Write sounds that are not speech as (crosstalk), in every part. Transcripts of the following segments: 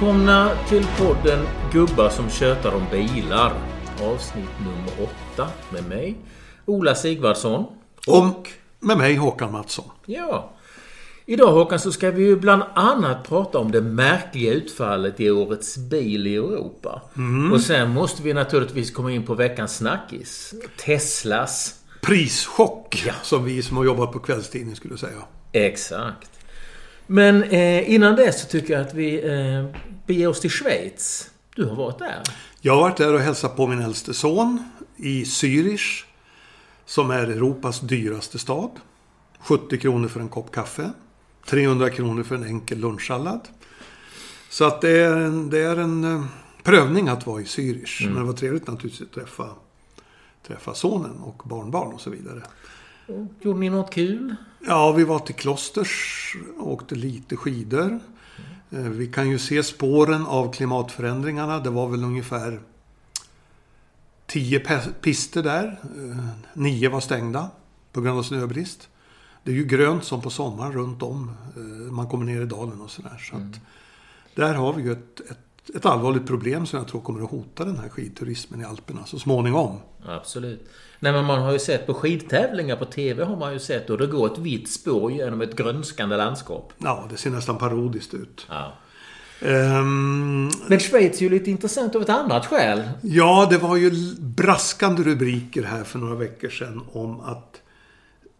Välkomna till podden Gubbar som tjötar om bilar. Avsnitt nummer åtta med mig, Ola Sigvardsson. Och med mig Håkan Mattsson. Ja. Idag Håkan så ska vi ju bland annat prata om det märkliga utfallet i årets bil i Europa. Och sen måste vi naturligtvis komma in på veckans snackis. Teslas. Prischock, Ja. som vi som har jobbat på kvällstidning skulle säga. Exakt. Men eh, innan dess så tycker jag att vi eh, beger oss till Schweiz. Du har varit där. Jag har varit där och hälsat på min äldste son i Zürich, som är Europas dyraste stad. 70 kronor för en kopp kaffe. 300 kronor för en enkel lunchsallad. Så att det är en, det är en eh, prövning att vara i Zürich. Men det var trevligt naturligtvis att träffa, träffa sonen och barnbarn och så vidare. Gjorde ni något kul? Ja, vi var till Klosters och åkte lite skidor. Eh, Vi kan ju se spåren av klimatförändringarna. Det var väl ungefär 10 pe- pister där. Eh, Nio var stängda på grund av snöbrist. Det är ju grönt som på sommaren runt om. eh, Man kommer ner i dalen och sådär. Så att där har vi ju ett, ett, ett allvarligt problem som jag tror kommer att hota den här skidturismen i Alperna så småningom. Absolut. Nej men man har ju sett på skidtävlingar på TV har man ju sett och det går ett vitt spår genom ett grönskande landskap. Ja, det ser nästan parodiskt ut. Ja. Ehm, Men Schweiz är ju lite intressant av ett annat skäl. Ja, det var ju braskande rubriker här för några veckor sedan om att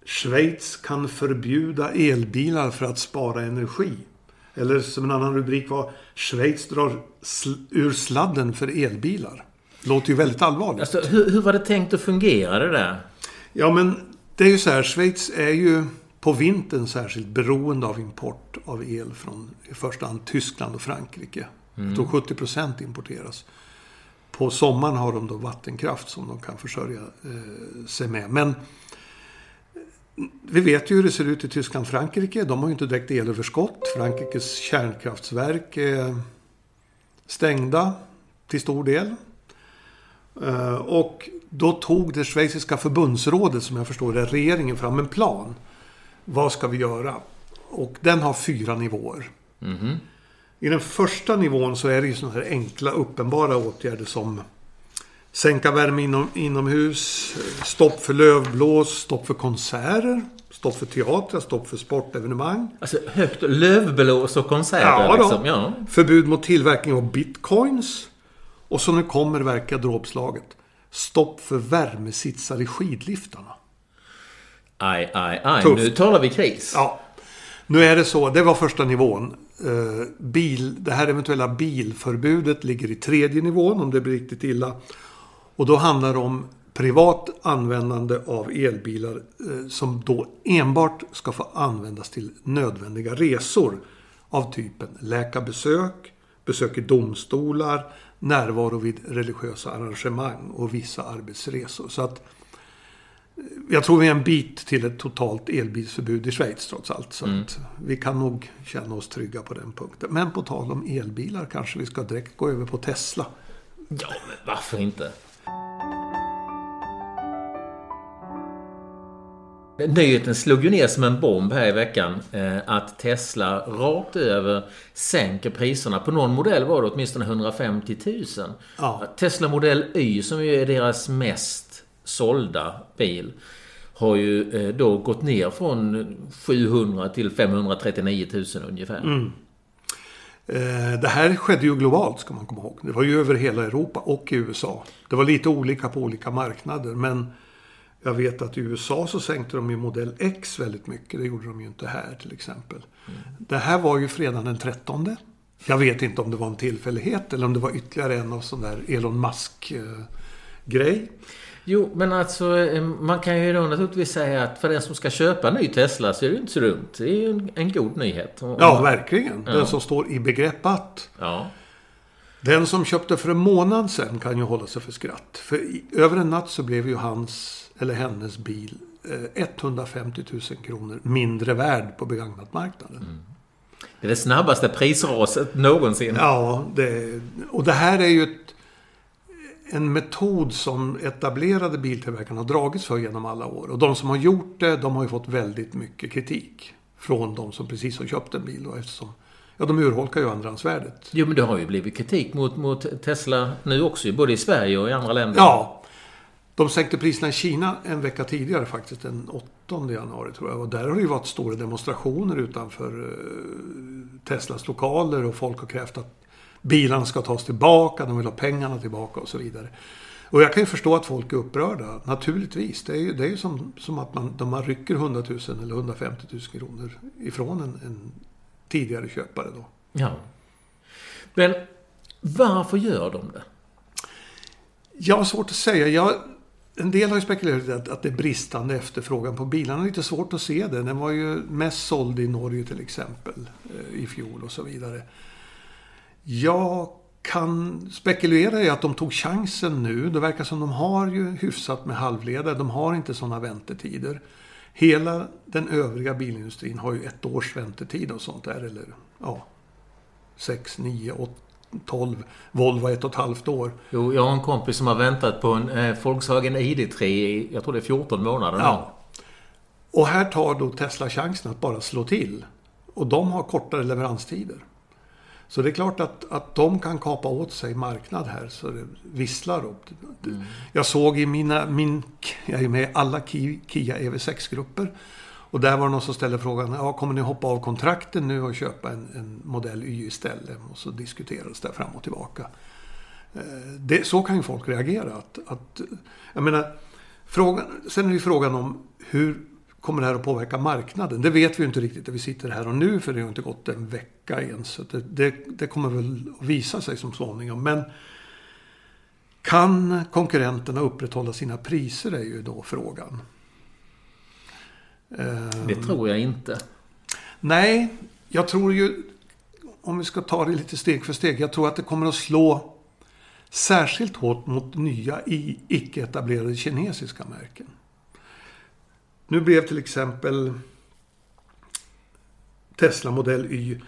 Schweiz kan förbjuda elbilar för att spara energi. Eller som en annan rubrik var Schweiz drar sl- ur sladden för elbilar. Låter ju väldigt allvarligt. Alltså hur, hur var det tänkt att fungera det där? Ja, men det är ju så här. Schweiz är ju på vintern särskilt beroende av import av el från i första hand Tyskland och Frankrike. Jag tror 70 procent importeras. På sommaren har de då vattenkraft som de kan försörja eh, sig med. Men vi vet ju hur det ser ut i Tyskland och Frankrike. De har ju inte direkt elöverskott. Frankrikes kärnkraftverk är stängda till stor del. Eh, Och då tog det schweiziska förbundsrådet, som jag förstår det, regeringen fram en plan. Vad ska vi göra? Och den har fyra nivåer. I den första nivån så är det ju sådana här enkla, uppenbara åtgärder som sänka värme inom, inomhus, stopp för lövblås, stopp för konserter, stopp för teatrar, stopp för sportevenemang. Alltså högt lövblås och konserter Ja, liksom. Ja. Förbud mot tillverkning av bitcoins. Och så nu kommer verka dråpslaget. Stopp för värmesitsar i skidliftarna. Aj, aj, aj. Tufft. Nu talar vi kris. Ja, nu är det så. Det var första nivån. Eh, bil, det här eventuella bilförbudet ligger i tredje nivån om det blir riktigt illa. Och då handlar det om privat användande av elbilar eh, som då enbart ska få användas till nödvändiga resor av typen läkarbesök, besök i domstolar, närvaro vid religiösa arrangemang och vissa arbetsresor. Så att jag tror vi är en bit till ett totalt elbilsförbud i Schweiz trots allt. Så att vi kan nog känna oss trygga på den punkten. Men på tal om elbilar kanske vi ska direkt gå över på Tesla. Ja, men varför inte? Nyheten slog ju ner som en bomb här i veckan eh, att Tesla rakt över sänker priserna. På någon modell var det åtminstone 150 000. Ja. Tesla Model Y som ju är deras mest sålda bil har ju eh, då gått ner från 700 till 539 000 ungefär. Eh, Det här skedde ju globalt ska man komma ihåg. Det var ju över hela Europa och i USA. Det var lite olika på olika marknader. Men jag vet att i USA så sänkte de ju modell X väldigt mycket. Det gjorde de ju inte här till exempel. Det här var ju fredagen den 13. Jag vet inte om det var en tillfällighet eller om det var ytterligare en av sån där Elon Musk-grej. Jo, men alltså eh, man kan ju då naturligtvis säga att för den som ska köpa en ny Tesla så är det ju inte så dumt. Det är ju en, en god nyhet. Ja, verkligen. Ja. Den som står i begrepp att. Ja. Den som köpte för en månad sedan kan ju hålla sig för skratt. För i, över en natt så blev ju hans eller hennes bil eh, 150 000 kronor mindre värd på begagnatmarknaden. Det är det snabbaste prisraset någonsin. Ja, det, och det här är ju ett, en metod som etablerade biltillverkarna har dragits för genom alla år. Och de som har gjort det, de har ju fått väldigt mycket kritik. Från de som precis har köpt en bil då, eftersom Ja, de urholkar ju andrahandsvärdet. Jo, men det har ju blivit kritik mot, mot Tesla nu också, både i Sverige och i andra länder. Ja. De sänkte priserna i Kina en vecka tidigare faktiskt, den 8 januari tror jag. Och där har det ju varit stora demonstrationer utanför eh, Teslas lokaler och folk har krävt att bilarna ska tas tillbaka, de vill ha pengarna tillbaka och så vidare. Och jag kan ju förstå att folk är upprörda, naturligtvis. Det är ju, det är ju som, som att man, de man rycker 100 000 eller 150 000 kronor ifrån en, en tidigare köpare då. Ja. Men varför gör de det? Jag har svårt att säga. Jag, en del har ju spekulerat att, att det är bristande efterfrågan på bilarna. Det är lite svårt att se det. Den var ju mest såld i Norge till exempel eh, i fjol och så vidare. Jag kan spekulera i att de tog chansen nu. Det verkar som de har ju hyfsat med halvledare. De har inte sådana väntetider. Hela den övriga bilindustrin har ju ett års väntetid och sånt där. Eller ja, 6, 9, 8, 12. Volvo ett och ett halvt år. Jo, jag har en kompis som har väntat på en eh, Volkswagen ID3 i, jag tror det är 14 månader nu. Ja. Och här tar då Tesla chansen att bara slå till. Och de har kortare leveranstider. Så det är klart att, att de kan kapa åt sig marknad här så det visslar upp. Mm. Jag såg i mina, min, jag är med i alla Kia EV6-grupper. Och där var det någon som ställde frågan, ja, kommer ni hoppa av kontrakten nu och köpa en, en modell Y istället? Och så diskuterades det fram och tillbaka. Eh, det, så kan ju folk reagera. Att, att, jag menar, frågan, sen är det ju frågan om hur kommer det här att påverka marknaden? Det vet vi inte riktigt när vi sitter här och nu för det har inte gått en vecka ens. Så det, det, det kommer väl att visa sig som småningom. Men kan konkurrenterna upprätthålla sina priser är ju då frågan. Det tror jag inte. Nej, jag tror ju, om vi ska ta det lite steg för steg, jag tror att det kommer att slå särskilt hårt mot nya icke-etablerade kinesiska märken. Nu blev till exempel Tesla Modell Y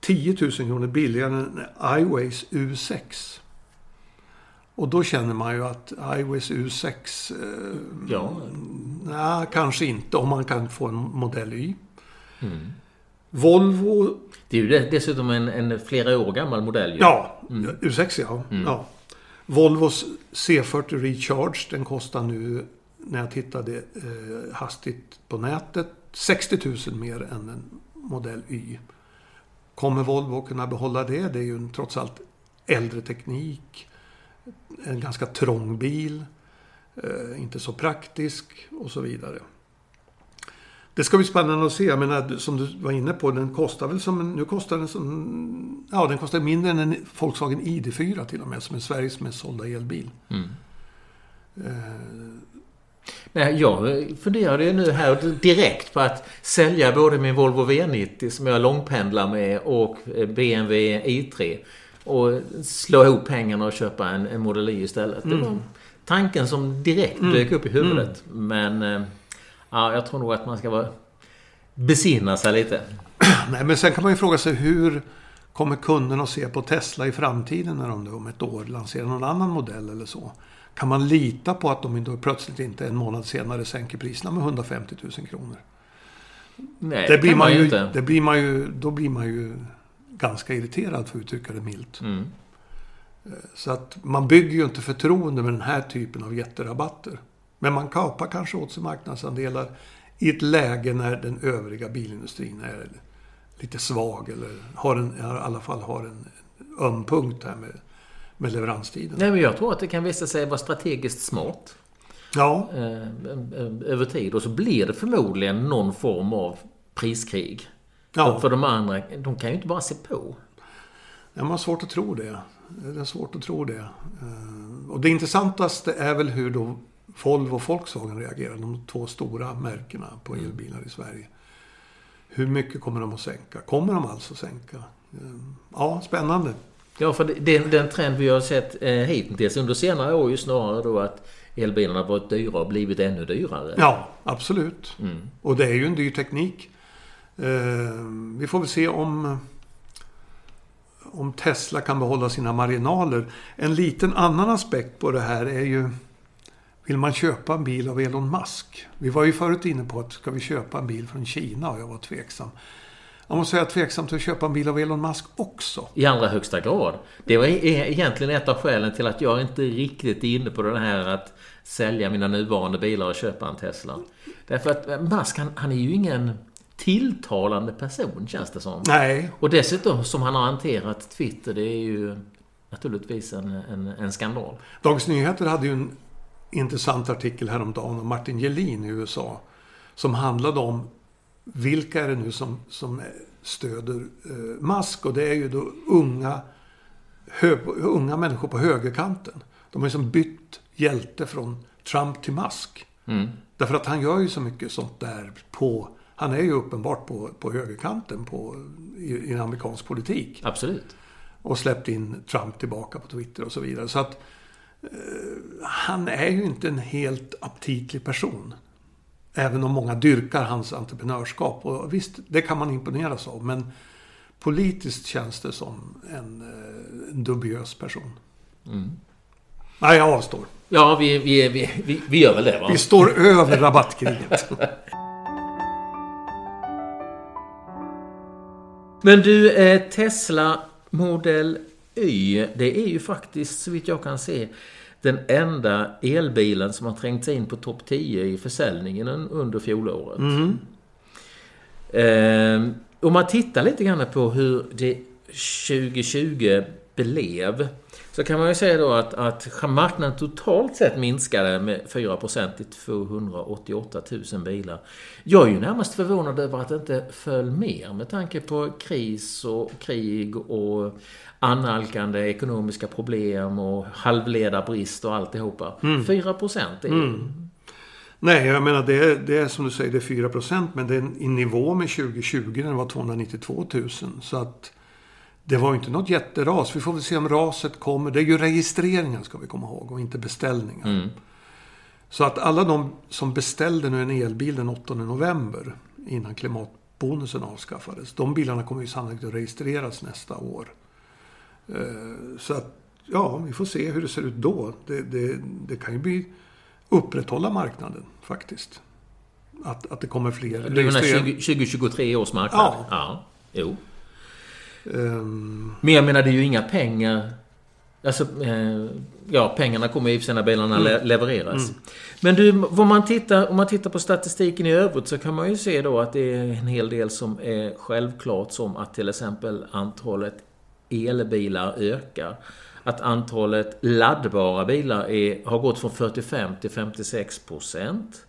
10 000 kronor billigare än iWays U6. Och då känner man ju att iWays U6... Eh, ja. Nej, kanske inte om man kan få en Modell Y. Mm. Volvo... Det är ju dessutom en, en flera år gammal modell. Ju. Ja, mm. U6 ja. Mm. ja. Volvos C40 Recharge, den kostar nu när jag tittade eh, hastigt på nätet 60 000 mer än en modell Y. Kommer Volvo kunna behålla det? Det är ju en, trots allt äldre teknik. En ganska trång bil. Eh, inte så praktisk och så vidare. Det ska bli spännande att se. Jag menar, som du var inne på, den kostar väl som... Nu kostar den som... Ja, den kostar mindre än en Volkswagen ID4 till och med, som är Sveriges mest sålda elbil. Mm. Eh, Nej, jag funderade nu här direkt på att sälja både min Volvo V90 som jag långpendlar med och BMW i3. Och slå ihop pengarna och köpa en, en Model Y istället. Mm. Det var tanken som direkt mm. dök upp i huvudet. Mm. Men eh, ja, jag tror nog att man ska vara, besinna sig lite. (clears throat) Nej, men sen kan man ju fråga sig hur kommer kunderna att se på Tesla i framtiden när de om ett år lanserar någon annan modell eller så? Kan man lita på att de inte plötsligt inte en månad senare sänker priserna med 150 000 kronor? Nej, det blir man, man ju inte. Det blir man ju, då blir man ju ganska irriterad för att uttrycka det milt. Mm. Eh, så att man bygger ju inte förtroende med den här typen av jätterabatter. Men man kapar kanske åt sig marknadsandelar i ett läge när den övriga bilindustrin är lite svag eller har en, i alla fall har en öm punkt här med med leveranstiden. Nej, men jag tror att det kan visa sig vara strategiskt smart. Ja. Eh, över tid. Och så blir det förmodligen någon form av priskrig. Ja. För de andra, de kan ju inte bara se på. Ja, man har svårt att tro det. Det är svårt att tro det. Eh, och det intressantaste är väl hur då Volvo och Volkswagen reagerar. De två stora märkena på mm. elbilar i Sverige. Hur mycket kommer de att sänka? Kommer de alltså sänka? Eh, ja, spännande. Ja, för den, den trend vi har sett eh, hittills under senare år är ju snarare då att elbilarna varit dyra och blivit ännu dyrare. Ja, absolut. Mm. Och det är ju en dyr teknik. Eh, vi får väl se om, om Tesla kan behålla sina marginaler. En liten annan aspekt på det här är ju vill man köpa en bil av Elon Musk? Vi var ju förut inne på att ska vi köpa en bil från Kina och jag var tveksam. Jag måste säga tveksam till att köpa en bil av Elon Musk också. I allra högsta grad. Det var egentligen ett av skälen till att jag inte riktigt är inne på det här att sälja mina nuvarande bilar och köpa en Tesla. Därför att Musk, han, han är ju ingen tilltalande person, känns det som. Nej. Och dessutom, som han har hanterat Twitter, det är ju naturligtvis en, en, en skandal. Dagens Nyheter hade ju en intressant artikel häromdagen om Martin Gelin i USA. Som handlade om vilka är det nu som, som stöder eh, Musk? Och det är ju då unga, hö, unga människor på högerkanten. De har ju som bytt hjälte från Trump till Musk. Mm. Därför att han gör ju så mycket sånt där på... Han är ju uppenbart på, på högerkanten på, i, i en amerikansk politik. Absolut. Och släppt in Trump tillbaka på Twitter och så vidare. Så att eh, han är ju inte en helt aptitlig person. Även om många dyrkar hans entreprenörskap. Och visst, det kan man imponeras av. Men politiskt känns det som en, eh, en dubiös person. Mm. Nej, jag avstår. Ja, vi, vi, vi, vi, vi gör väl det va? Vi står över rabattkriget. (laughs) Men du, eh, Tesla Model Y, det är ju faktiskt så vitt jag kan se den enda elbilen som har trängt sig in på topp 10 i försäljningen under fjolåret. Mm. Eh, om man tittar lite grann på hur det 2020 blev så kan man ju säga då att, att marknaden totalt sett minskade med 4% till 288 000 bilar. Jag är ju närmast förvånad över att det inte föll mer med tanke på kris och krig och annalkande ekonomiska problem och halvledarbrist och alltihopa. Mm. 4% är. Mm. Nej, jag menar det är, det är som du säger, det är 4 men det är i nivå med 2020 när det var 292 000. Så att det var inte något jätteras. Vi får väl se om raset kommer. Det är ju registreringar ska vi komma ihåg och inte beställningar. Mm. Så att alla de som beställde nu en elbil den 8 november innan klimatbonusen avskaffades. De bilarna kommer ju sannolikt att registreras nästa år. Eh, så att, ja, vi får se hur det ser ut då. Det, det, det kan ju bli upprätthålla marknaden faktiskt. Att, att det kommer fler. Du menar 20, 2023 års marknad? Ja. ja. Jo. Um... Men jag menar, det är ju inga pengar. Alltså, eh, ja, pengarna kommer ju för när bilarna mm. levereras. Mm. Men du, om man, tittar, om man tittar på statistiken i övrigt så kan man ju se då att det är en hel del som är självklart som att till exempel antalet elbilar ökar. Att antalet laddbara bilar är, har gått från 45 till 56 procent.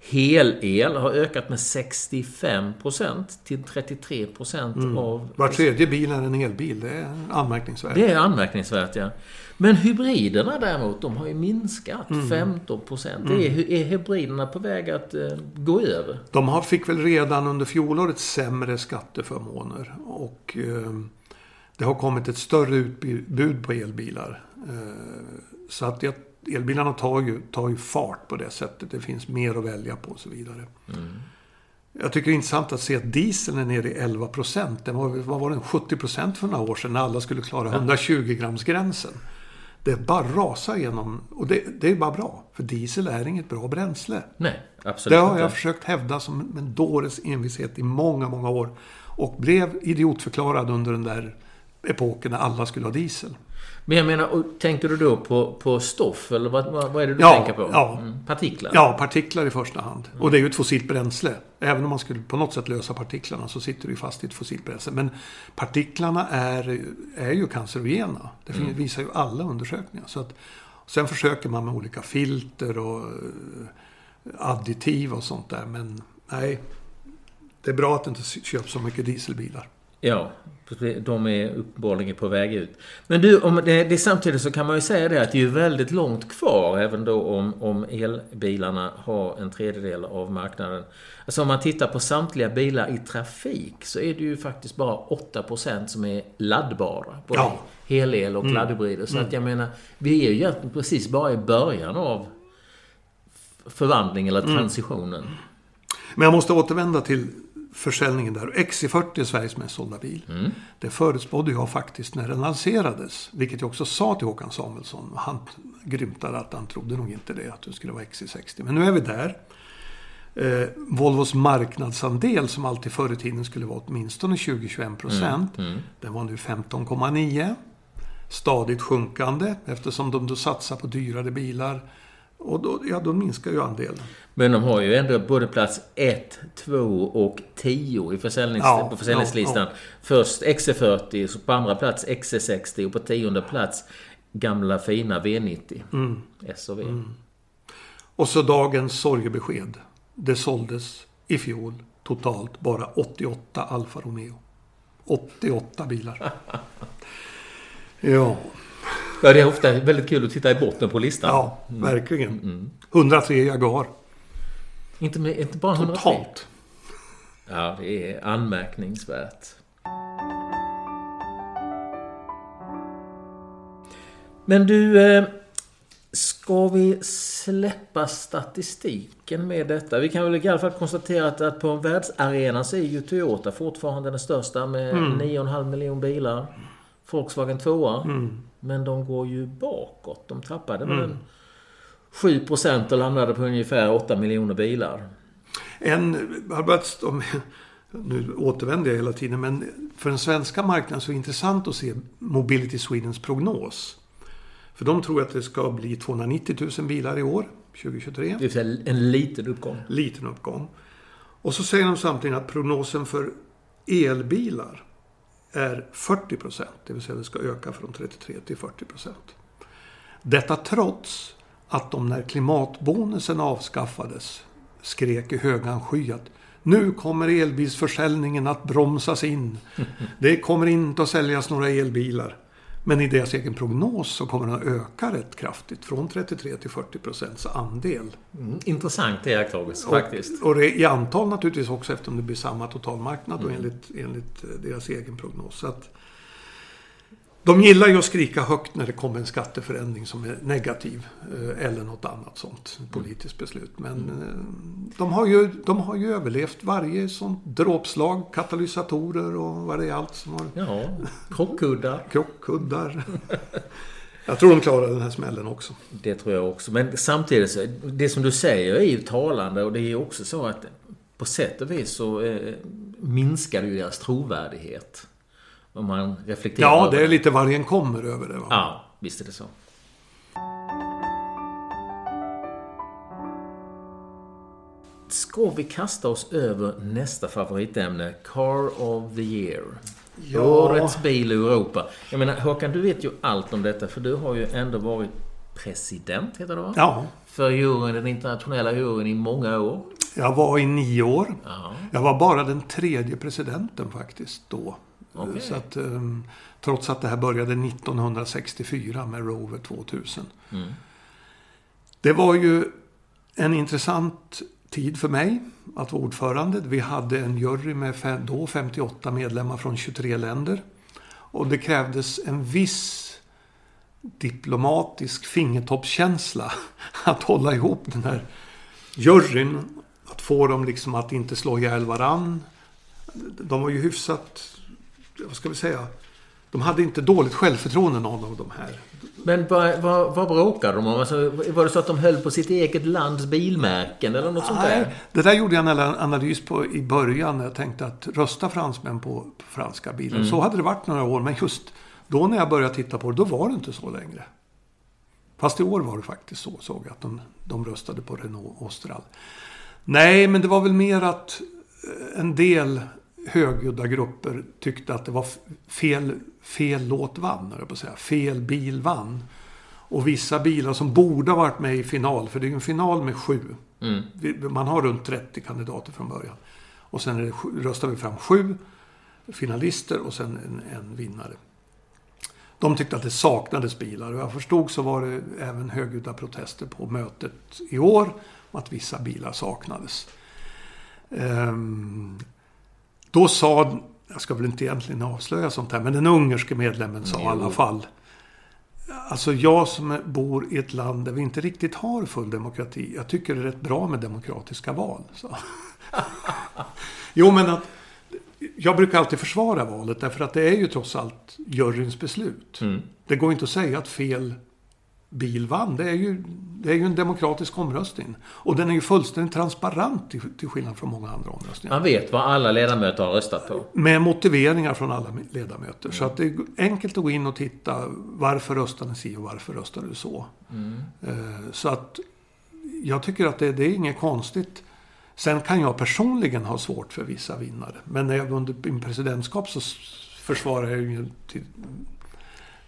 Helel har ökat med 65% till 33 mm. av... Var tredje bil är en elbil. Det är anmärkningsvärt. Det är anmärkningsvärt, ja. Men hybriderna däremot, de har ju minskat mm. 15 mm. Är, är hybriderna på väg att uh, gå över? De har, fick väl redan under fjolåret sämre skatteförmåner. Och uh, det har kommit ett större utbud på elbilar. Uh, så att jag elbilarna tar ju, tar ju fart på det sättet. Det finns mer att välja på och så vidare. Mm. Jag tycker det är intressant att se att dieseln är nere i 11 procent. Den var, vad var den? 70 procent för några år sedan när alla skulle klara 120 grams gränsen. Det bara rasar igenom. Och det, det är bara bra. För diesel är inget bra bränsle. Nej, absolut Det har jag försökt hävda som en dåres envishet i många, många år. Och blev idiotförklarad under den där epoken när alla skulle ha diesel. Men jag menar, tänkte du då på, på stoff eller vad, vad, är det du ja, tänker på? Ja. Mm, partiklar? Ja, partiklar i första hand. Mm. Och det är ju ett fossilt bränsle. Även om man skulle på något sätt lösa partiklarna så sitter det ju fast i ett fossilt bränsle. Men partiklarna är, är ju cancerogena. Det mm. visar ju alla undersökningar. Så att, sen försöker man med olika filter och eh, additiv och sånt där. Men nej, det är bra att det inte köps så mycket dieselbilar. Ja, de är uppenbarligen på väg ut. Men du, om det, det, samtidigt så kan man ju säga det att det är väldigt långt kvar även då om, om elbilarna har en tredjedel av marknaden. Alltså om man tittar på samtliga bilar i trafik så är det ju faktiskt bara 8% som är laddbara. Både ja. helel och mm. laddhybrider. Så mm. att jag menar, vi är ju egentligen precis bara i början av förvandling eller mm. transitionen. Mm. Men jag måste återvända till försäljningen där. XC40 är Sveriges mest sålda bil. Mm. Det förutspådde jag faktiskt när den lanserades. Vilket jag också sa till Håkan Samuelsson. Han grymtade att han trodde nog inte det, att det skulle vara XC60. Men nu är vi där. Eh, Volvos marknadsandel som alltid förr i tiden skulle vara åtminstone 20-21 procent. Mm. Den var nu 15,9. Stadigt sjunkande eftersom de då satsar på dyrare bilar. Och då, ja, då minskar ju andelen. Men de har ju ändå både plats 1, 2 och 10 i försäljnings Ja, på försäljningslistan. ja, Först XC40, så på andra plats XC60 och på tionde plats gamla fina V90. Mm. S och V. Och så dagens sorgebesked. Det såldes i fjol totalt bara 88 Alfa Romeo. 88 bilar. (laughs) Ja, Ja, det är ofta väldigt kul att titta i botten på listan. ja verkligen. 103 Jaguar. Inte, med, inte bara 103. Totalt. Ja, det är anmärkningsvärt. Men du, eh, ska vi släppa statistiken med detta? Vi kan väl i alla fall konstatera att, att på världsarenan så är ju Toyota fortfarande den största med 9,5 miljoner bilar. Volkswagen tvåa. Men de går ju bakåt. De tappade väl en 7 procent och landade på ungefär 8 miljoner bilar. En, om, nu återvänder jag hela tiden, men för den svenska marknaden så är det intressant att se Mobility Swedens prognos. För de tror att det ska bli 290 000 bilar i år, 2023. Det vill en liten uppgång. Liten uppgång. Och så säger de samtidigt att prognosen för elbilar är 40 procent. Det vill säga det ska öka från 33 till 40 procent. Detta trots att de när klimatbonusen avskaffades skrek i högan sky att nu kommer elbilsförsäljningen att bromsas in. (laughs) Det kommer inte att säljas några elbilar. Men i deras egen prognos så kommer den att öka rätt kraftigt. Från 33 till 40 procents andel. Mm, intressant iakttagelse faktiskt. Och, och i antal naturligtvis också eftersom det blir samma totalmarknad och enligt, enligt eh, deras egen prognos. Så att, de gillar ju att skrika högt när det kommer en skatteförändring som är negativ. eh, Eller något annat sånt politiskt beslut. Men eh, de har, ju, de har ju överlevt varje sånt dråpslag. Katalysatorer och vad det är allt som har Ja, krockkuddar. (laughs) krockkuddar. Jag tror de klarar den här smällen också. Det tror jag också. Men samtidigt, så, det som du säger är ju talande och det är ju också så att på sätt och vis så eh, minskar ju deras trovärdighet. Om man reflekterar Ja, det är lite vargen kommer över det. Va? Ja, visst är det så. Ska vi kasta oss över nästa favoritämne? Car of the year. Ja. Årets bil i Europa. Jag menar Håkan, du vet ju allt om detta för du har ju ändå varit president, heter det va? Ja, För juryn, den internationella juryn i många år. jag var i nio år. Ja. Jag var bara den tredje presidenten faktiskt då. Okej. Så att, ehm, trots att det här började 1964 med Rover 2000. Mm. Det var ju en intressant tid för mig att vara ordförande. Vi hade en jury med fem, då 58 medlemmar från 23 länder. Och det krävdes en viss diplomatisk fingertoppskänsla (laughs) att hålla ihop den här juryn. Att få dem liksom att inte slå ihjäl varann. De var ju hyfsat, vad ska vi säga, de hade inte dåligt självförtroende någon av de här. Men vad, vad, vad bråkade de om? Alltså, var det så att de höll på sitt eget lands bilmärken eller något sånt där? Nej, det där gjorde jag en analys på i början. när Jag tänkte att rösta fransmän på, på franska bilar. Så hade det varit några år. Men just då när jag började titta på det, då var det inte så längre. Fast i år var det faktiskt så, såg jag, att de, de röstade på Renault Austral. Nej, men det var väl mer att eh, en del högljudda grupper tyckte att det var fel, fel låt vann, på att säga. Fel bil vann. Och vissa bilar som borde ha varit med i final, för det är ju en final med sju. Mm. Man har runt 30 kandidater från början. Och sen det, röstar vi fram sju finalister och sen en, en vinnare. De tyckte att det saknades bilar och jag förstod så var det även högljudda protester på mötet i år om att vissa bilar saknades. Ehm, då sa, jag ska väl inte egentligen avslöja sånt här, men den ungerske medlemmen sa i alla fall Alltså jag som bor i ett land där vi inte riktigt har full demokrati. Jag tycker det är rätt bra med demokratiska val. Så. (laughs) jo men att jag brukar alltid försvara valet därför att det är ju trots allt juryns beslut. Mm. Det går inte att säga att fel bil vann. Det är ju, det är ju en demokratisk omröstning. Och den är ju fullständigt transparent till, till skillnad från många andra omröstningar. Man vet vad alla ledamöter har röstat på. Med motiveringar från alla ledamöter. Mm. Så att det är enkelt att gå in och titta. Varför röstade ni si och varför röstade du så? Mm. Så att jag tycker att det, det är inget konstigt. Sen kan jag personligen ha svårt för vissa vinnare. Men när jag under min presidentskap så försvarar jag ju till,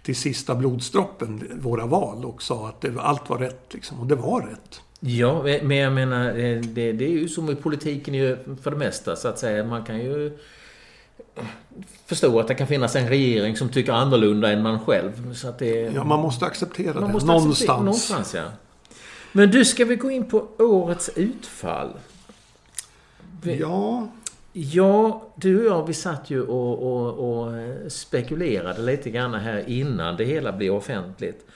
till sista blodsdroppen våra val och sa att det, allt var rätt. Liksom, och det var rätt. Ja, men jag menar, eh, det, det är ju som i politiken ju för det mesta så att säga. Man kan ju förstå att det kan finnas en regering som tycker annorlunda än man själv. Så att det, ja, man måste acceptera man det. Måste någonstans. Acceptera, någonstans ja. Men du, ska vi gå in på årets utfall? Ja. Ja, du och jag vi satt ju och, och, och, spekulerade lite grann här innan det hela blev offentligt.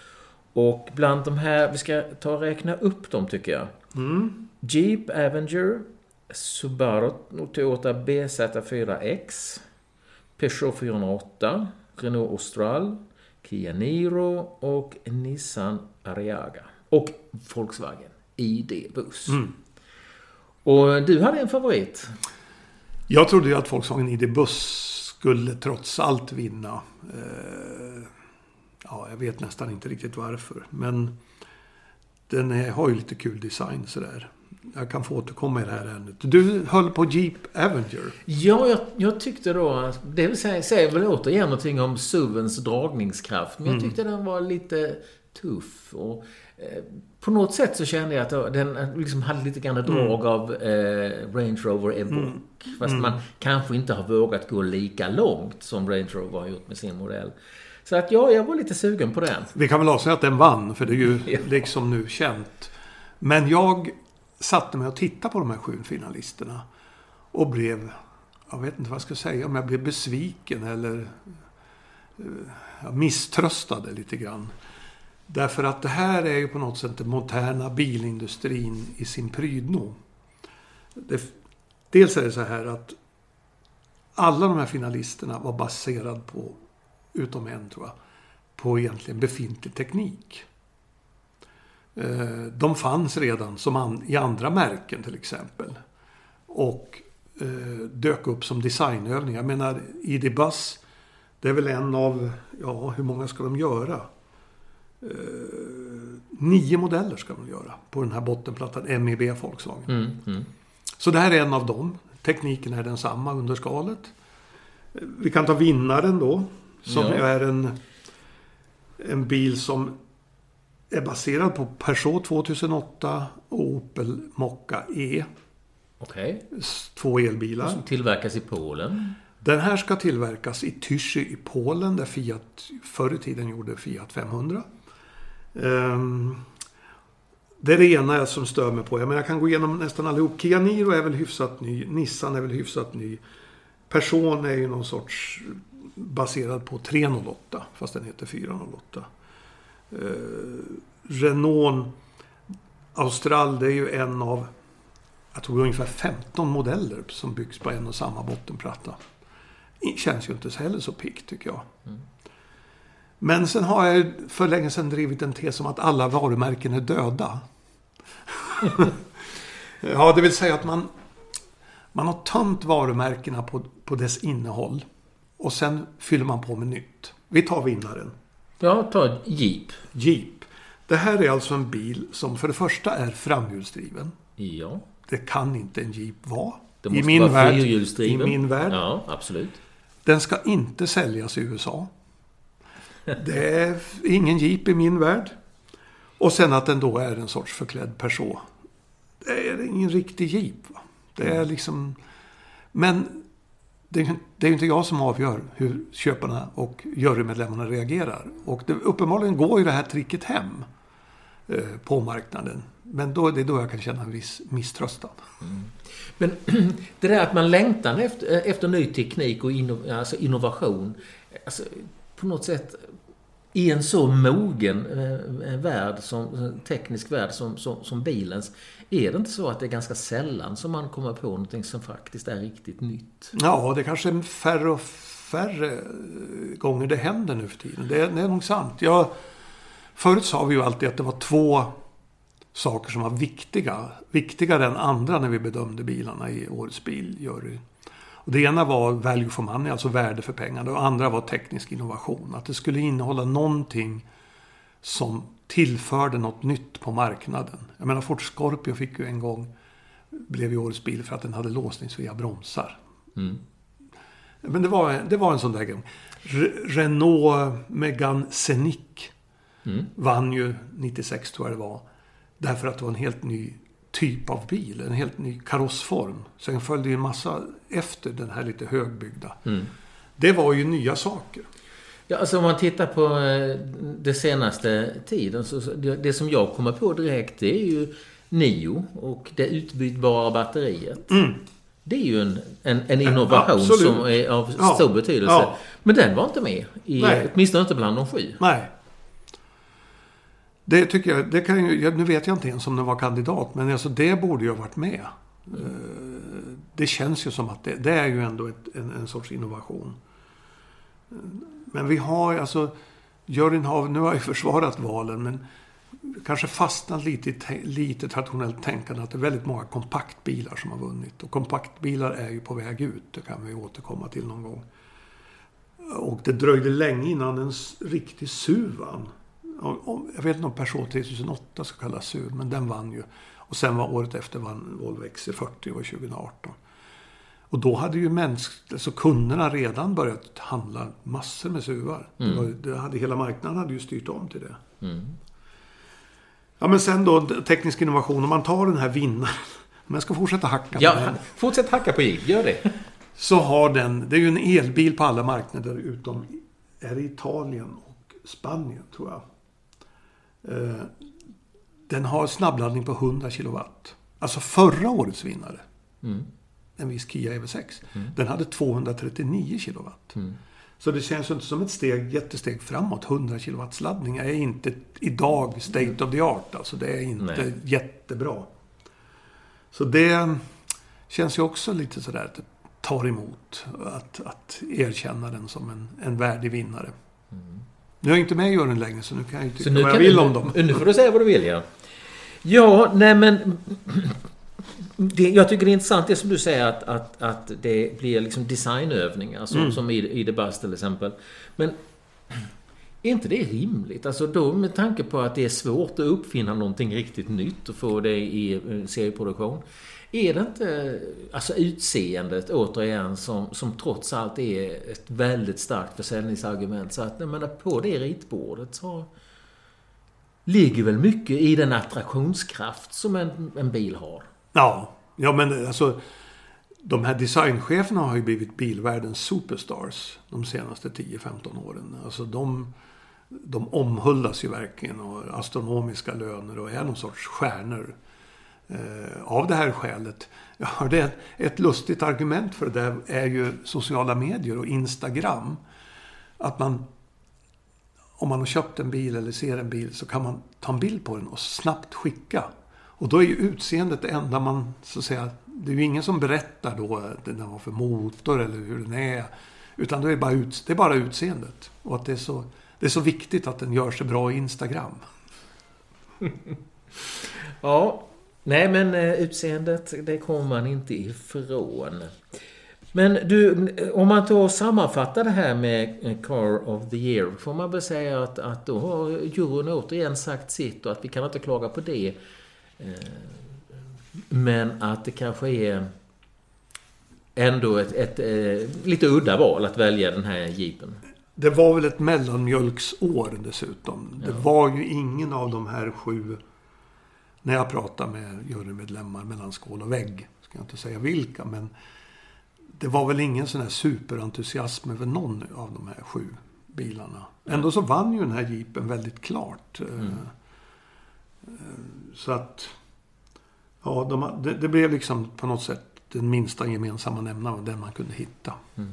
Och bland de här, vi ska ta och räkna upp dem tycker jag. Mm. Jeep Avenger, Subaru Toyota BZ4X, Peugeot 408, Renault Austral, Kia Niro och Nissan Ariaga. Och Volkswagen ID-buss. Mm. Och du hade en favorit. Jag trodde ju att Volkswagen ID-buss skulle trots allt vinna. Eh, ja, jag vet nästan inte riktigt varför. Men den är, har ju lite kul design sådär. Jag kan få återkomma i det här ämnet. Du höll på Jeep Avenger. Ja, jag, jag tyckte då... Det vill säga, säger väl återigen någonting om SUVens dragningskraft. Men jag mm. tyckte mm. den var lite tuff. Och Eh, på något sätt så kände jag att den liksom hade lite grann drag mm. av eh, Range Rover Evoque. Mm. Fast mm. man kanske inte har vågat gå lika långt som Range Rover har gjort med sin modell. Så att ja, jag var lite sugen på den. Vi kan väl avslöja att den vann, för det är ju (laughs) ja. liksom nu känt. Men jag satte mig och tittade på de här sju finalisterna. Och blev, jag vet inte vad jag ska säga, om jag blev besviken eller eh, misströstade lite grann. Därför att det här är ju på något sätt den moderna bilindustrin i sin prydno. Det, dels är det så här att alla de här finalisterna var baserade på, utom en tror jag, på egentligen befintlig teknik. Eh, de fanns redan som i andra märken till exempel. Och eh, dök upp som designövningar. Jag menar, ID Buzz, det är väl en av, ja hur många ska de göra? Eh, nio modeller ska de göra på den här bottenplattan MEB Volkswagen. Mm, mm. Så det här är en av dem. Tekniken är densamma under skalet. Vi kan ta vinnaren då. Som ja. är en, en bil som är baserad på Peugeot 2008 och Opel Mokka E. Okej. Okay. Två elbilar. Som tillverkas i Polen. Den här ska tillverkas i Tychy i Polen där Fiat förr i tiden gjorde Fiat 500. Um, det är det ena jag som stör mig på. Jag, menar, jag kan gå igenom nästan allihop. Kia Niro är väl hyfsat ny. Nissan är väl hyfsat ny. Person är ju någon sorts baserad på 308. Fast den heter 408. Eh, Renault Austral det är ju en av jag tror ungefär 15 modeller som byggs på en och samma bottenplatta. Känns ju inte heller så pigg tycker jag. Mm. Men sen har jag för länge sedan drivit en tes om att alla varumärken är döda. (laughs) ja, det vill säga att man, man har tömt varumärkena på, på dess innehåll. Och sen fyller man på med nytt. Vi tar vinnaren. Ja, ta Jeep. Jeep. Det här är alltså en bil som för det första är framhjulsdriven. Ja. Det kan inte en Jeep vara. Det måste I min vara värld, I min värld. Ja, absolut. Den ska inte säljas i USA. (laughs) Det är ingen jeep i min värld. Och sen att den då är en sorts förklädd Peugeot. Det är ingen riktig jeep. Va? Det är liksom... Men det är, det är inte jag som avgör hur köparna och jurymedlemmarna reagerar. Och det, uppenbarligen går ju det här tricket hem eh, på marknaden. Men då, det är då jag kan känna en viss misströstan. Mm. Men (clears throat) det där att man längtar efter, efter ny teknik och inno, alltså innovation. Alltså, på något sätt i en så mogen eh, eh, värld, som, eh, teknisk värld som, som, som, bilens. Är det inte så att det är ganska sällan som man kommer på någonting som faktiskt är riktigt nytt? Ja, det kanske är färre och färre gånger det händer nu för tiden. Det, det är nog sant. Jag, Förut sa vi ju alltid att det var två saker som var viktiga. Viktigare än andra när vi bedömde bilarna i Årets biljury. Och det ena var value for money, alltså värde för pengarna. Och andra var teknisk innovation. Att det skulle innehålla någonting som tillförde något nytt på marknaden. Jag menar Ford Scorpio fick ju en gång, blev ju årets bil för att den hade låsningsfria bromsar. Mm. Men det var, det var en sån där grej. Renault Megane Scenic mm. vann ju 96 tror jag det var. Därför att det var en helt ny typ av bil. En helt ny karossform. Sen följde ju en massa efter den här lite högbyggda. Mm. Det var ju nya saker. Ja, alltså om man tittar på eh, det senaste tiden. Så det som jag kommer på direkt det är ju Nio och det utbytbara batteriet. Mm. Det är ju en, en, en innovation Absolut. som är av ja. stor betydelse. Ja. Men den var inte med. I, Nej. åtminstone inte bland de sju. Nej. Det tycker jag, det kan ju, nu vet jag inte ens om den var kandidat, men alltså det borde ju ha varit med. Eh, det känns ju som att det, det är ju ändå ett, en, en sorts innovation. Men vi har alltså, juryn har, nu har jag försvarat valen, men kanske fastnat lite i lite traditionellt tänkande att det är väldigt många kompaktbilar som har vunnit. Och kompaktbilar är ju på väg ut, det kan vi återkomma till någon gång. Och det dröjde länge innan en riktig SUV vann. Jag vet inte om Peugeot 3008 ska kallas SUV, men den vann ju. Och sen var året efter vann Volvo XC40, det var 2018. Och då hade ju alltså kunderna redan börjat handla massor med SUVar. Mm. Det var, det hade, hela marknaden hade ju styrt om till det. Mm. Ja men sen då teknisk innovation. Om man tar den här vinnaren. (laughs) Om jag ska fortsätta hacka ja, på den. Fortsätt hacka på Jeep, gör det. (laughs) Så har den, det är ju en elbil på alla marknader utom är det Italien och Spanien tror jag. Eh, den har snabbladdning på 100 kW. Alltså förra årets vinnare. Mm. En viss Kia EV6. Mm. Den hade 239 kW. Mm. Så det känns inte som ett steg, jättesteg framåt. 100 kW laddning är inte idag state of the art. Alltså det är inte Nej. jättebra. Så det känns ju också lite sådär att det tar emot. Att, att erkänna den som en, en värdig vinnare. Mm. Nu är jag inte med i juryn längre så nu kan jag ju tycka vad jag vill du, om dem. Nu får du säga vad du vill ja. Ja, nej men... (clears throat) Det, jag tycker det är intressant det som du säger att, att, att det blir liksom designövningar som, mm. som i, i The Bus till exempel. Men (clears throat) är inte det rimligt? Alltså då med tanke på att det är svårt att uppfinna någonting riktigt nytt och få det i eh, serieproduktion. Är det inte alltså utseendet återigen som, som trots allt är ett väldigt starkt försäljningsargument? Så att jag menar, på det ritbordet så ligger väl mycket i den attraktionskraft som en, en bil har. Ja, ja men alltså de här designcheferna har ju blivit bilvärldens superstars de senaste 10-15 åren. Alltså de, de omhuldas ju verkligen och har astronomiska löner och är någon sorts stjärnor. Eh, av det här skälet. Jag hörde ett, ett lustigt argument för det där är ju sociala medier och Instagram. Att man om man har köpt en bil eller ser en bil så kan man ta en bild på den och snabbt skicka. Och då är ju utseendet det enda man, så att säga, det är ju ingen som berättar då att den har för motor eller hur den är. Utan det är bara, ut, det är bara utseendet. Och att det är, så, det är så viktigt att den gör sig bra i Instagram. (laughs) ja, nej men eh, utseendet det kommer man inte ifrån. Men du, om man då sammanfattar det här med Car of the Year. Får man väl säga att, att då har juryn återigen sagt sitt och att vi kan inte klaga på det. Eh, men att det kanske är ändå ett, ett, ett eh, lite udda val att välja den här jeepen. Det var väl ett mellanmjölksår dessutom. Ja. Det var ju ingen av de här sju, när jag pratar med jurymedlemmar mellan skål och vägg, ska jag inte säga vilka, men det var väl ingen sån här superentusiasm över någon av de här sju bilarna. Ändå så vann ju den här jeepen väldigt klart. Eh, mm. Så att... Ja, de, det, det, blev liksom på något sätt den minsta gemensamma nämnaren, den man kunde hitta. Mm.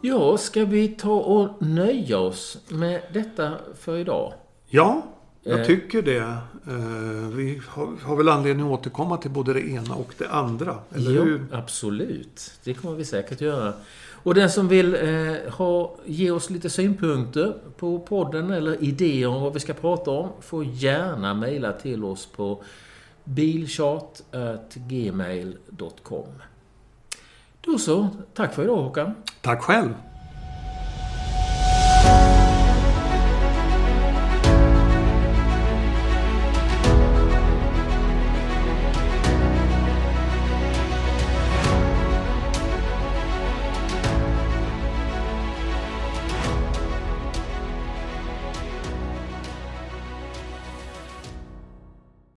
Ja, ska vi ta och nöja oss med detta för idag? Ja, Jag tycker det. Eh, vi har väl anledning att återkomma till både det ena och det andra. Eller jo, hur? absolut. Det kommer vi säkert göra. Och den som vill eh, ha, ge oss lite synpunkter på podden eller idéer om vad vi ska prata om får gärna mejla till oss på bilchat.gmail.com då så. Tack för idag Håkan. Tack själv.